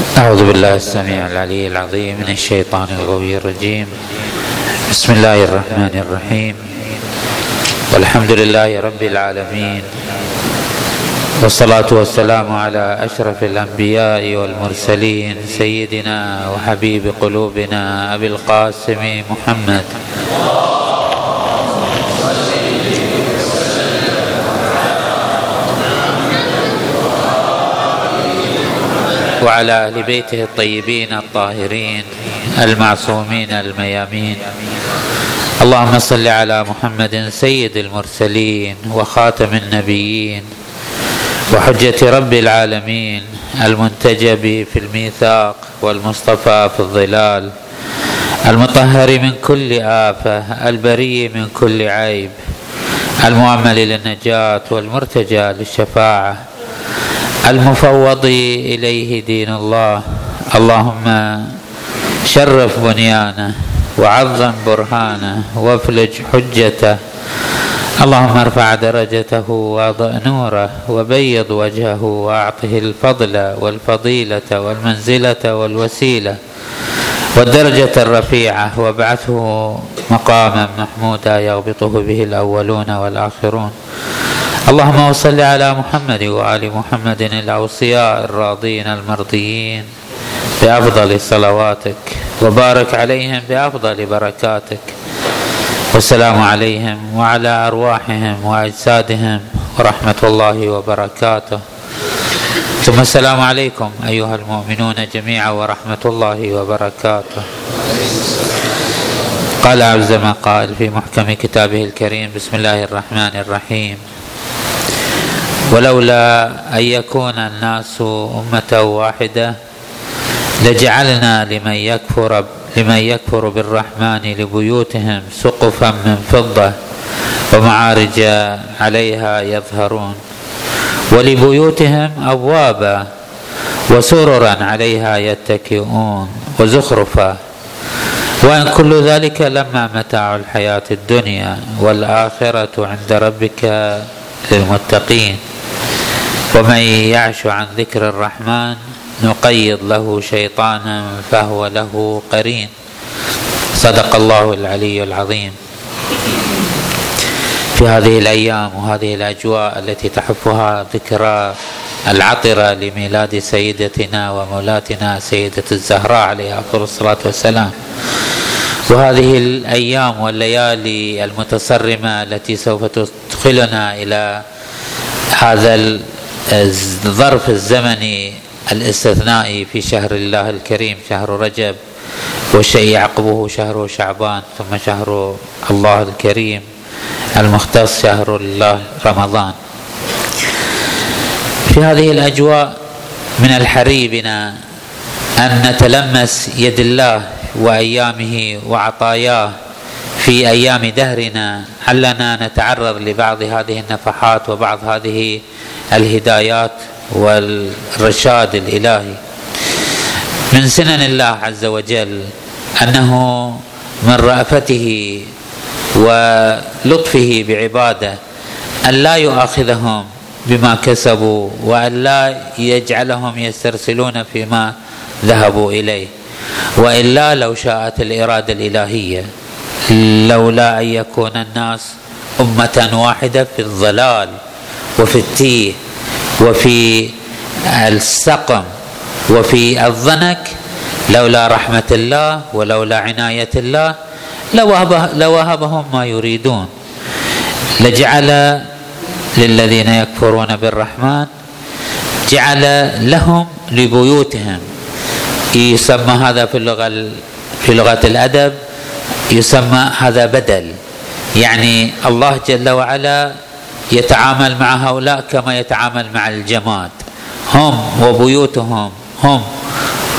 أعوذ بالله السميع العلي العظيم من الشيطان الغوي الرجيم. بسم الله الرحمن الرحيم. والحمد لله رب العالمين. والصلاة والسلام على أشرف الأنبياء والمرسلين سيدنا وحبيب قلوبنا أبي القاسم محمد. وعلى أهل بيته الطيبين الطاهرين المعصومين الميامين. اللهم صل على محمد سيد المرسلين وخاتم النبيين وحجة رب العالمين المنتجب في الميثاق والمصطفى في الظلال المطهر من كل آفة البري من كل عيب المؤمل للنجاة والمرتجى للشفاعة. المفوض إليه دين الله. اللهم شرف بنيانه وعظم برهانه وافلج حجته. اللهم ارفع درجته واضئ نوره وبيض وجهه وأعطه الفضل والفضيلة والمنزلة والوسيلة والدرجة الرفيعة. وابعثه مقاما محمودا يغبطه به الأولون والآخرون. اللهم صل على محمد وآل محمد الأوصياء الراضين المرضيين بأفضل صلواتك وبارك عليهم بأفضل بركاتك. والسلام عليهم وعلى أرواحهم وأجسادهم ورحمة الله وبركاته. ثم السلام عليكم أيها المؤمنون جميعا ورحمة الله وبركاته. قال عز ما قال في محكم كتابه الكريم بسم الله الرحمن الرحيم ولولا أن يكون الناس أمة واحدة لجعلنا لمن يكفر لمن يكفر بالرحمن لبيوتهم سقفا من فضة ومعارج عليها يظهرون ولبيوتهم أبوابا وسررا عليها يتكئون وزخرفا وإن كل ذلك لما متاع الحياة الدنيا والآخرة عند ربك للمتقين ومن يعش عن ذكر الرحمن نقيض له شيطانا فهو له قرين. صدق الله العلي العظيم. في هذه الأيام وهذه الأجواء التي تحفها ذكرى العطره لميلاد سيدتنا ومولاتنا سيدة الزهراء عليها افضل الصلاة والسلام. وهذه الأيام والليالي المتصرمه التي سوف تدخلنا إلى هذا الظرف الزمني الاستثنائي في شهر الله الكريم شهر رجب والشيء يعقبه شهر شعبان ثم شهر الله الكريم المختص شهر الله رمضان. في هذه الأجواء من الحري بنا أن نتلمس يد الله وأيامه وعطاياه في أيام دهرنا علنا نتعرض لبعض هذه النفحات وبعض هذه الهدايات والرشاد الإلهي. من سنن الله عز وجل أنه من رأفته ولطفه بعباده أن لا يؤاخذهم بما كسبوا وأن لا يجعلهم يسترسلون فيما ذهبوا إليه. وإلا لو شاءت الإرادة الإلهية لولا أن يكون الناس أمة واحدة في الضلال وفي التيه وفي السقم وفي الضنك لولا رحمة الله ولولا عناية الله لوهبهم ما يريدون. لجعل للذين يكفرون بالرحمن جعل لهم لبيوتهم. يسمى هذا في اللغة في لغة الأدب يسمى هذا بدل. يعني الله جل وعلا يتعامل مع هؤلاء كما يتعامل مع الجماد. هم وبيوتهم هم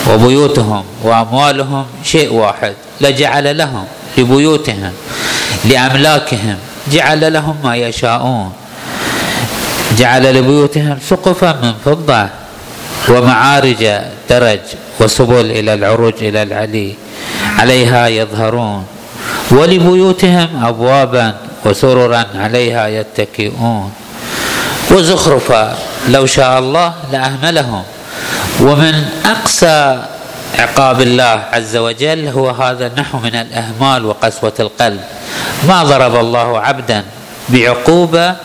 وبيوتهم وأموالهم شيء واحد. لجعل لهم لبيوتهم لأملاكهم. جعل لهم ما يشاءون. جعل لبيوتهم سقفا من فضة ومعارج درج وسبل إلى العروج إلى العلي عليها يظهرون. ولبيوتهم أبوابا وسررا عليها يتكئون. وزخرفا لو شاء الله لأهملهم. ومن اقسى عقاب الله عز وجل هو هذا النحو من الأهمال وقسوة القلب. ما ضرب الله عبدا بعقوبة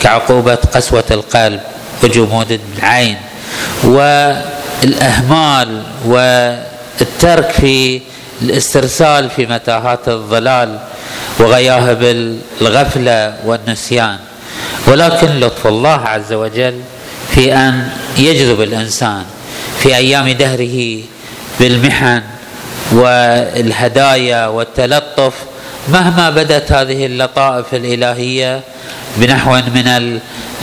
كعقوبة قسوة القلب وجمود العين. والأهمال والترك في الاسترسال في متاهات الضلال وغياهب الغفله والنسيان. ولكن لطف الله عز وجل في أن يجذب الإنسان في أيام دهره بالمحن والهدايا والتلطف مهما بدت هذه اللطائف الإلهية بنحو من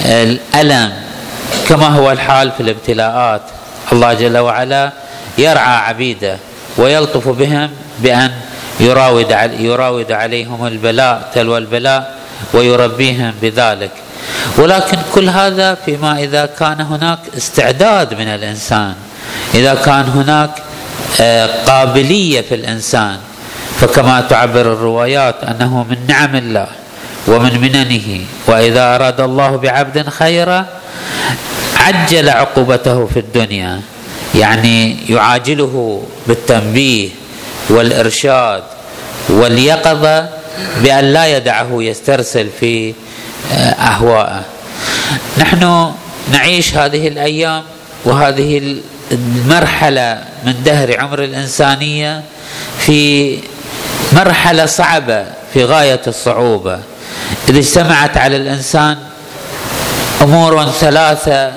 الألم كما هو الحال في الابتلاءات. الله جل وعلا يرعى عبيده ويلطف بهم بأن يراود يراود عليهم البلاء تلو البلاء ويربيهم بذلك. ولكن كل هذا فيما إذا كان هناك استعداد من الإنسان. إذا كان هناك آه، قابلية في الإنسان. فكما تعبر الروايات أنه من نعم الله ومن مننه وإذا أراد الله بعبد خيرا عجل عقوبته في الدنيا. يعني يعاجله بالتنبيه والإرشاد واليقظة بأن لا يدعه يسترسل في آه، اهوائه نحن نعيش هذه الأيام وهذه المرحلة من دهر عمر الإنسانية في مرحلة صعبة في غاية الصعوبة. اذا اجتمعت على الإنسان أمور ثلاثة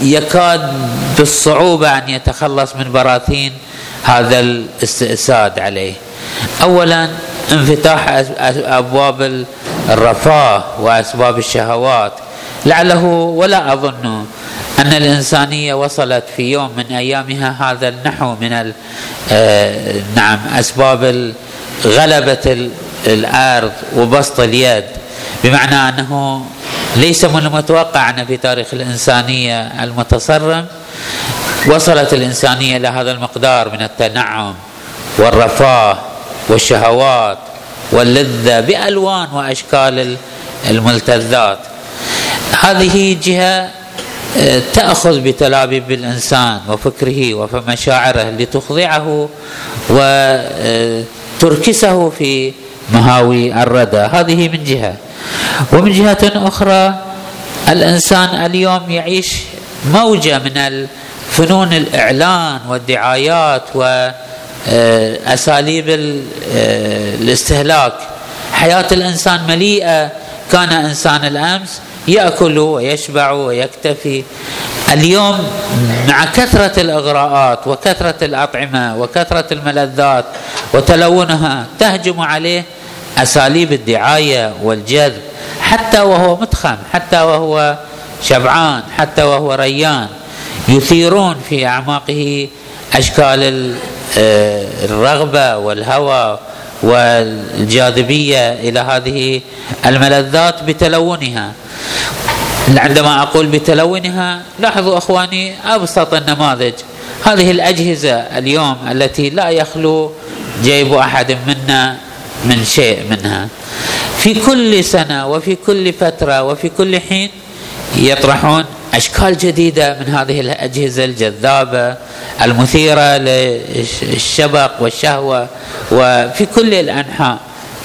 يكاد بالصعوبة أن يتخلص من براثين هذا الاستئساد عليه. اولا انفتاح أبواب الرفاه وأسباب الشهوات. لعله ولا أظن أن الإنسانية وصلت في يوم من أيامها هذا النحو من آه، نعم أسباب غلبة الأرض وبسط اليد. بمعنى أنه ليس من المتوقع ان في تاريخ الإنسانية المتصرم وصلت الإنسانية إلى هذا المقدار من التنعم والرفاه والشهوات واللذة بألوان وأشكال الملتذات. هذه جهة آه، تأخذ بتلابيب الانسان وفكره ومشاعره لتخضعه وتركسه في مهاوي الردى. هذه من جهة. ومن جهة أخرى الإنسان اليوم يعيش موجة من فنون الإعلان والدعايات وأساليب الاستهلاك. حياة الإنسان مليئة. كان إنسان الأمس يأكل ويشبع ويكتفي. اليوم مع كثرة الإغراءات وكثرة الأطعمة وكثرة الملذات وتلونها تهجم عليه أساليب الدعاية والجذب. حتى وهو متخم حتى وهو شبعان حتى وهو ريان. يثيرون في أعماقه أشكال آه، الرغبة والهوى والجاذبية إلى هذه الملذات بتلونها. عندما أقول بتلونها لاحظوا أخواني أبسط النماذج. هذه الأجهزة اليوم التي لا يخلو جيب أحد منا من شيء منها. في كل سنة وفي كل فترة وفي كل حين يطرحون أشكال جديدة من هذه الأجهزة الجذابة المثيرة للشبق والشهوة وفي كل الأنحاء.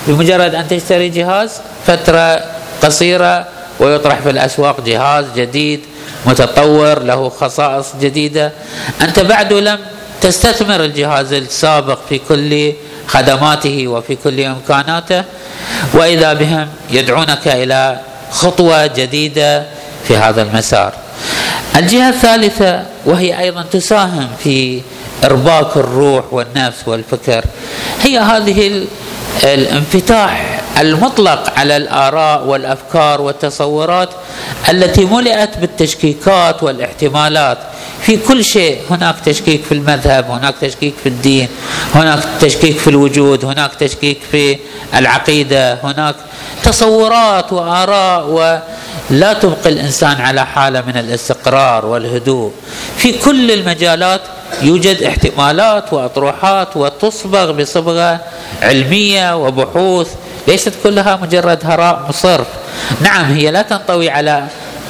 بمجرد أن تشتري جهاز فترة قصيرة ويطرح في الأسواق جهاز جديد متطور له خصائص جديدة. أنت بعد لم تستثمر الجهاز السابق في كل خدماته وفي كل إمكاناته وإذا بهم يدعونك إلى خطوة جديدة في هذا المسار. الجهة الثالثة وهي أيضا تساهم في إرباك الروح والنفس والفكر هي هذه الانفتاح المطلق على الآراء والأفكار والتصورات التي ملئت بالتشكيكات والاحتمالات في كل شيء هناك تشكيك في المذهب هناك تشكيك في الدين هناك تشكيك في الوجود هناك تشكيك في العقيدة هناك تصورات وآراء ولا تبقي الإنسان على حالة من الاستقرار والهدوء. في كل المجالات يوجد احتمالات وأطروحات وتصبغ بصبغة علمية وبحوث ليست كلها مجرد هراء مصرف. نعم هي لا تنطوي على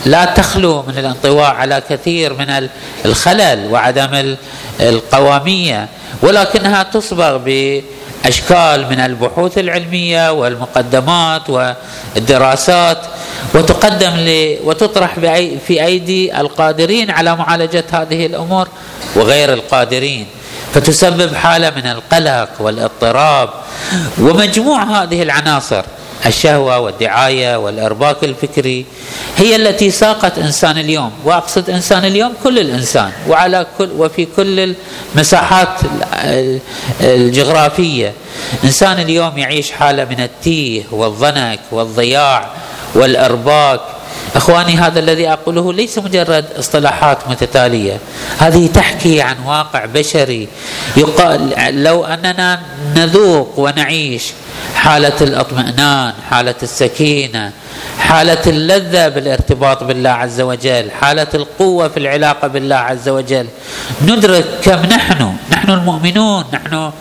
لا تخلو من الانطواء على كثير من الخلل وعدم القوامية ولكنها تصبغ باشكال من البحوث العلمية والمقدمات والدراسات وتقدم وتطرح في أيدي القادرين على معالجة هذه الأمور وغير القادرين. فتسبب حالة من القلق والإضطراب. ومجموع هذه العناصر الشهوة والدعاية والإرباك الفكري. هي التي ساقت إنسان اليوم وأقصد إنسان اليوم كل الإنسان وعلى كل وفي كل المساحات الجغرافية. إنسان اليوم يعيش حالة من التيه والضنك والضياع والإرباك. إخواني هذا الذي أقوله ليس مجرد اصطلاحات متتالية هذه تحكي عن واقع بشري. يقال لو أننا نذوق ونعيش حالة الاطمئنان حالة السكينة حالة اللذة بالارتباط بالله عز وجل حالة القوة في العلاقة بالله عز وجل. ندرك كم نحن نحن المؤمنون نحن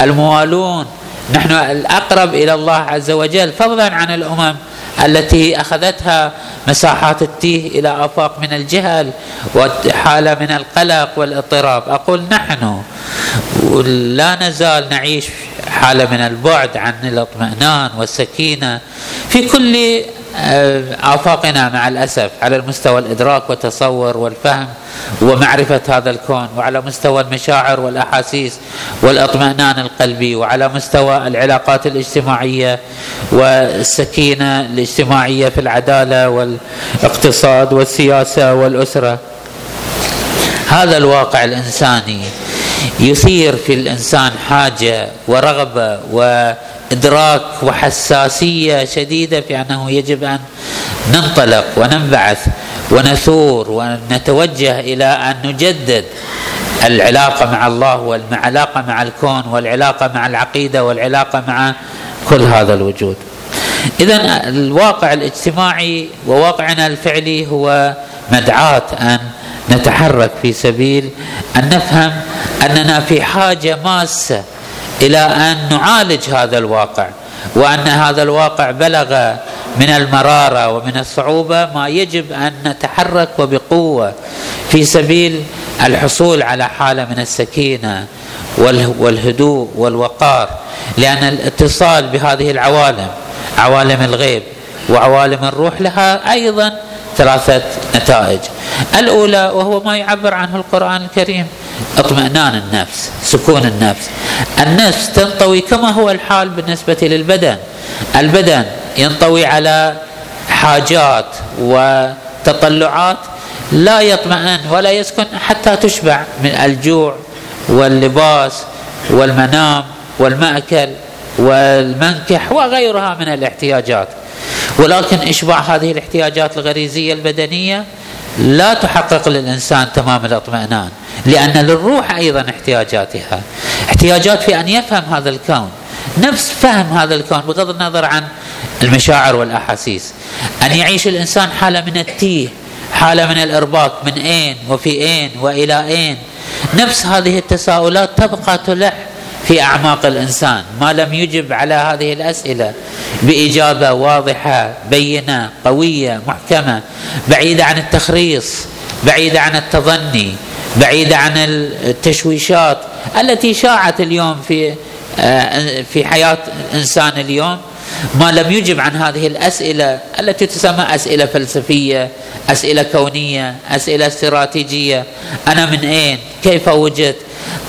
الموالون نحن الأقرب إلى الله عز وجل فضلا عن الأمم. التي أخذتها مساحات التيه إلى أفاق من الجهل وحاله من القلق والاضطراب. أقول نحن لا نزال نعيش حالة من البعد عن الاطمئنان والسكينة. في كل آفاقنا مع الأسف على المستوى الإدراك والتصور والفهم ومعرفة هذا الكون وعلى مستوى المشاعر والأحاسيس والإطمئنان القلبي وعلى مستوى العلاقات الاجتماعية والسكينة الاجتماعية في العدالة والاقتصاد والسياسة والأسرة. هذا الواقع الإنساني يثير في الإنسان حاجة ورغبة و إدراك وحساسية شديدة في أنه يجب أن ننطلق وننبعث ونثور ونتوجه إلى أن نجدد العلاقة مع الله والعلاقة مع الكون والعلاقة مع العقيدة والعلاقة مع كل هذا الوجود. اذا الواقع الاجتماعي وواقعنا الفعلي هو مدعاة أن نتحرك في سبيل أن نفهم أننا في حاجة ماسة إلى أن نعالج هذا الواقع وأن هذا الواقع بلغ من المرارة ومن الصعوبة ما يجب أن نتحرك وبقوة في سبيل الحصول على حالة من السكينة والهدوء والوقار لأن الاتصال بهذه العوالم عوالم الغيب وعوالم الروح لها أيضا ثلاثة نتائج. الأولى وهو ما يعبر عنه القرآن الكريم اطمئنان النفس سكون النفس. النفس تنطوي كما هو الحال بالنسبة للبدن. البدن ينطوي على حاجات وتطلعات لا يطمئن ولا يسكن حتى تشبع من الجوع واللباس والمنام والمأكل والمنكح وغيرها من الاحتياجات. ولكن إشباع هذه الاحتياجات الغريزية البدنية لا تحقق للإنسان تمام الاطمئنان. لأن للروح أيضا احتياجاتها. احتياجات في أن يفهم هذا الكون. نفس فهم هذا الكون بغض النظر عن المشاعر والأحاسيس. أن يعيش الإنسان حالة من التيه حالة من الارباك من أين وفي أين وإلى أين. نفس هذه التساؤلات تبقى تلح في أعماق الإنسان. ما لم يجب على هذه الأسئلة بإجابة واضحة بينة قوية محكمة بعيدة عن التخريص بعيدة عن التظني. بعيده عن التشويشات التي شاعت اليوم في آه، في حياة الانسان اليوم ما لم يجب عن هذه الأسئلة التي تسمى أسئلة فلسفية، أسئلة كونية، أسئلة استراتيجية، أنا من أين؟ كيف وجدت؟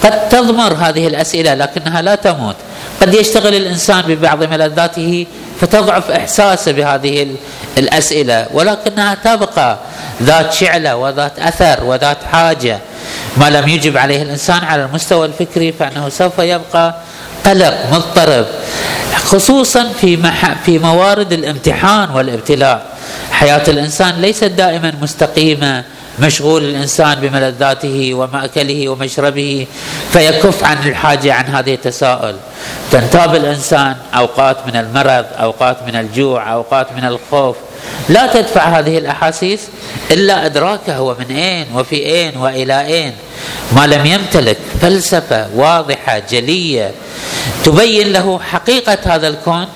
قد تضمر هذه الأسئلة لكنها لا تموت قد يشتغل الإنسان ببعض ملذاته فتضعف إحساسه بهذه الأسئلة ولكنها تبقى ذات شعلة وذات أثر وذات حاجة ما لم يجب عليه الإنسان على المستوى الفكري فإنه سوف يبقى قلق مضطرب خصوصا في في موارد الامتحان والابتلاء. حياة الإنسان ليست دائما مستقيمة. مشغول الإنسان بملذاته ومأكله ومشربه فيكف عن الحاجة عن هذه التساؤل. تنتاب الإنسان أوقات من المرض أوقات من الجوع أوقات من الخوف. لا تدفع هذه الأحاسيس إلا إدراكه هو من أين وفي أين وإلى أين. ما لم يمتلك فلسفة واضحة جلية. تبين له حقيقة هذا الكون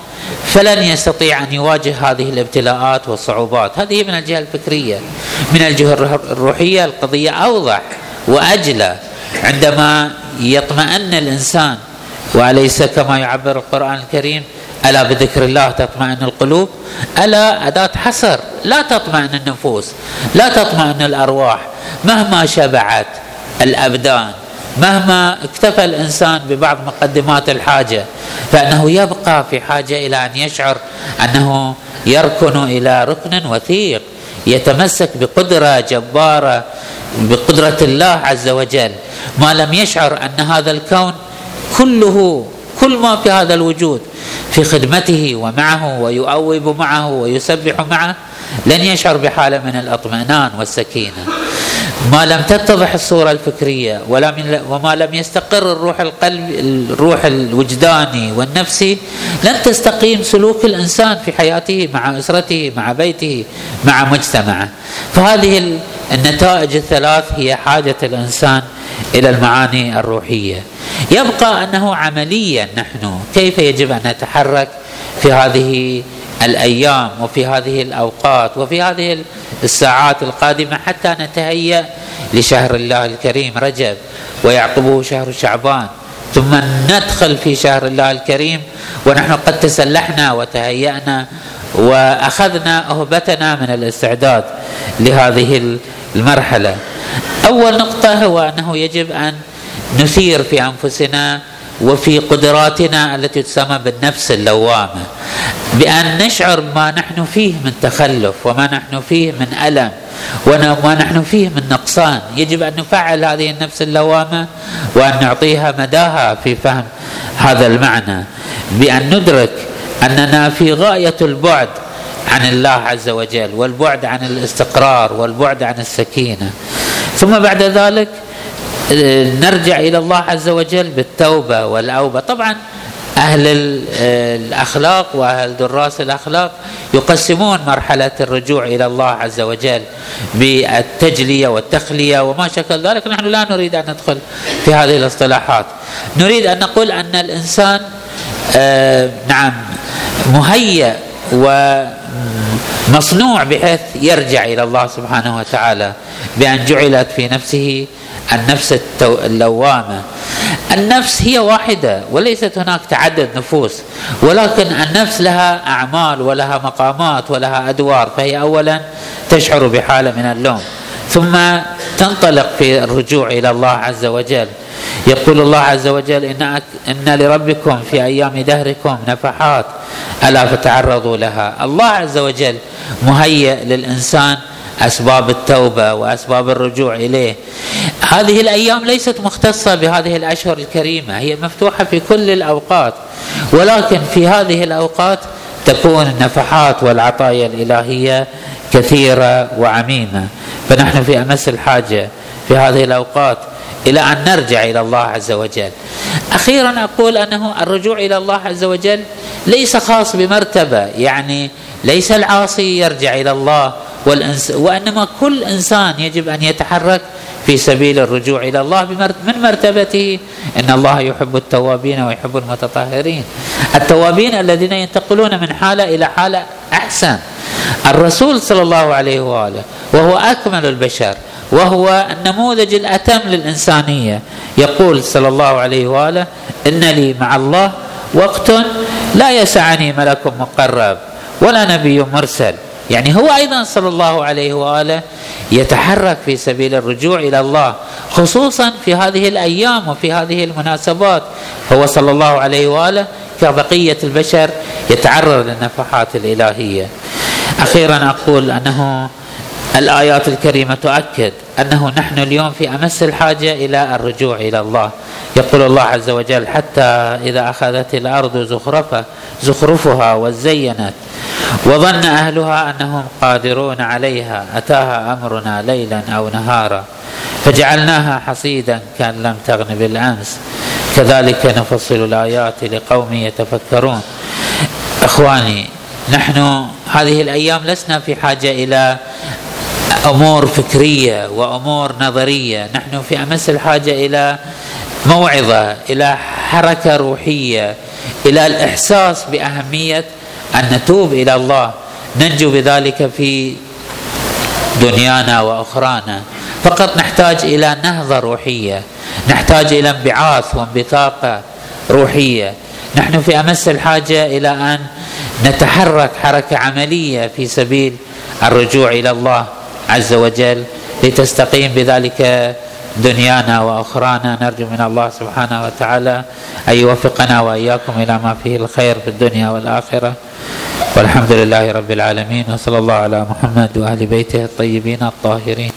فلن يستطيع أن يواجه هذه الابتلاءات والصعوبات. هذه من الجهة الفكرية. من الجهة الروحية القضية أوضح وأجلى. عندما يطمئن الإنسان وليس كما يعبر القرآن الكريم؟ ألا بذكر الله تطمئن القلوب؟ ألا أداة حصر لا تطمئن النفوس لا تطمئن الأرواح. مهما شبعت الأبدان مهما اكتفى الإنسان ببعض مقدمات الحاجة فإنه يبقى في حاجة إلى أن يشعر أنه يركن إلى ركن وثيق يتمسك بقدرة جبارة بقدرة الله عز وجل. ما لم يشعر أن هذا الكون كله كل ما في هذا الوجود في خدمته ومعه ويؤوب معه ويسبح معه لن يشعر بحالة من الأطمئنان والسكينة. ما لم تتضح الصورة الفكرية ولا من وما لم يستقر الروح القلب الروح الوجداني والنفسي لن تستقيم سلوك الإنسان في حياته مع أسرته مع بيته مع مجتمعه. فهذه النتائج الثلاث هي حاجة الإنسان إلى المعاني الروحية. يبقى أنه عمليا نحن. كيف يجب أن نتحرك في هذه الأيام وفي هذه الأوقات وفي هذه الساعات القادمة حتى نتهيأ لشهر الله الكريم رجب ويعقبه شهر شعبان؟ ثم ندخل في شهر الله الكريم ونحن قد تسلحنا وتهيأنا وأخذنا أهبتنا من الاستعداد لهذه المرحلة. أول نقطة هو أنه يجب أن نثير في أنفسنا وفي قدراتنا التي تسمى بالنفس اللوامة. بأن نشعر ما نحن فيه من تخلف وما نحن فيه من ألم وما نحن فيه من نقصان. يجب أن نفعل هذه النفس اللوامة وأن نعطيها مداها في فهم هذا المعنى. بأن ندرك أننا في غاية البعد عن الله عز وجل والبعد عن الاستقرار والبعد عن السكينة. ثم بعد ذلك نرجع إلى الله عز وجل بالتوبة والأوبة. طبعا أهل الأخلاق وأهل دراس الأخلاق يقسمون مرحلة الرجوع إلى الله عز وجل بالتجلية والتخلية وما شكل ذلك. نحن لا نريد أن ندخل في هذه الاصطلاحات. نريد أن نقول أن الإنسان آه نعم مهيأ ومصنوع بحيث يرجع إلى الله سبحانه وتعالى بأن جعلت في نفسه النفس اللوامة. النفس هي واحدة وليست هناك تعدد نفوس ولكن النفس لها أعمال ولها مقامات ولها أدوار فهي اولا تشعر بحالة من اللوم. ثم تنطلق في الرجوع إلى الله عز وجل. يقول الله عز وجل إن, إن لربكم في أيام دهركم نفحات ألا فتعرضوا لها. الله عز وجل مهيئ للإنسان أسباب التوبة وأسباب الرجوع إليه. هذه الأيام ليست مختصة بهذه الأشهر الكريمة هي مفتوحة في كل الأوقات ولكن في هذه الأوقات تكون النفحات والعطايا الإلهية كثيرة وعميمة فنحن في أمس الحاجة في هذه الأوقات إلى أن نرجع إلى الله عز وجل. أخيرا أقول أنه الرجوع إلى الله عز وجل ليس خاص بمرتبة يعني ليس العاصي يرجع إلى الله والإنس وإنما كل إنسان يجب أن يتحرك في سبيل الرجوع إلى الله من مرتبته؟ إن الله يحب التوابين ويحب المتطهرين. التوابين الذين ينتقلون من حالة إلى حالة أحسن. الرسول صلى الله عليه وآله وهو أكمل البشر وهو النموذج الأتم للإنسانية. يقول صلى الله عليه وآله إن لي مع الله وقت لا يسعني ملك مقرب ولا نبي مرسل. يعني هو أيضا صلى الله عليه وآله يتحرك في سبيل الرجوع إلى الله خصوصا في هذه الأيام وفي هذه المناسبات. هو صلى الله عليه وآله كبقية البشر يتعرض للنفحات الإلهية. أخيرا أقول أنه الآيات الكريمة تؤكد أنه نحن اليوم في أمس الحاجة إلى الرجوع إلى الله. يقول الله عز وجل حتى إذا أخذت الأرض زخرفها زخرفها وزينت وظن أهلها أنهم قادرون عليها أتاها أمرنا ليلا أو نهارا فجعلناها حصيدا كأن لم تغن بالأمس. كذلك نفصل الآيات لقوم يتفكرون. إخواني نحن هذه الأيام لسنا في حاجة إلى أمور فكرية وأمور نظرية. نحن في أمس الحاجة إلى موعظة إلى حركة روحية إلى الإحساس بأهمية أن نتوب إلى الله. ننجو بذلك في دنيانا وأخرانا. فقط نحتاج إلى نهضة روحية نحتاج إلى انبعاث وانبثاقه روحية. نحن في أمس الحاجة إلى أن نتحرك حركة عملية في سبيل الرجوع إلى الله عز وجل لتستقيم بذلك دنيانا وأخرانا. نرجو من الله سبحانه وتعالى أن يوفقنا وإياكم إلى ما فيه الخير في الدنيا والآخرة. والحمد لله رب العالمين. وصلى الله على محمد واهل بيته الطيبين الطاهرين.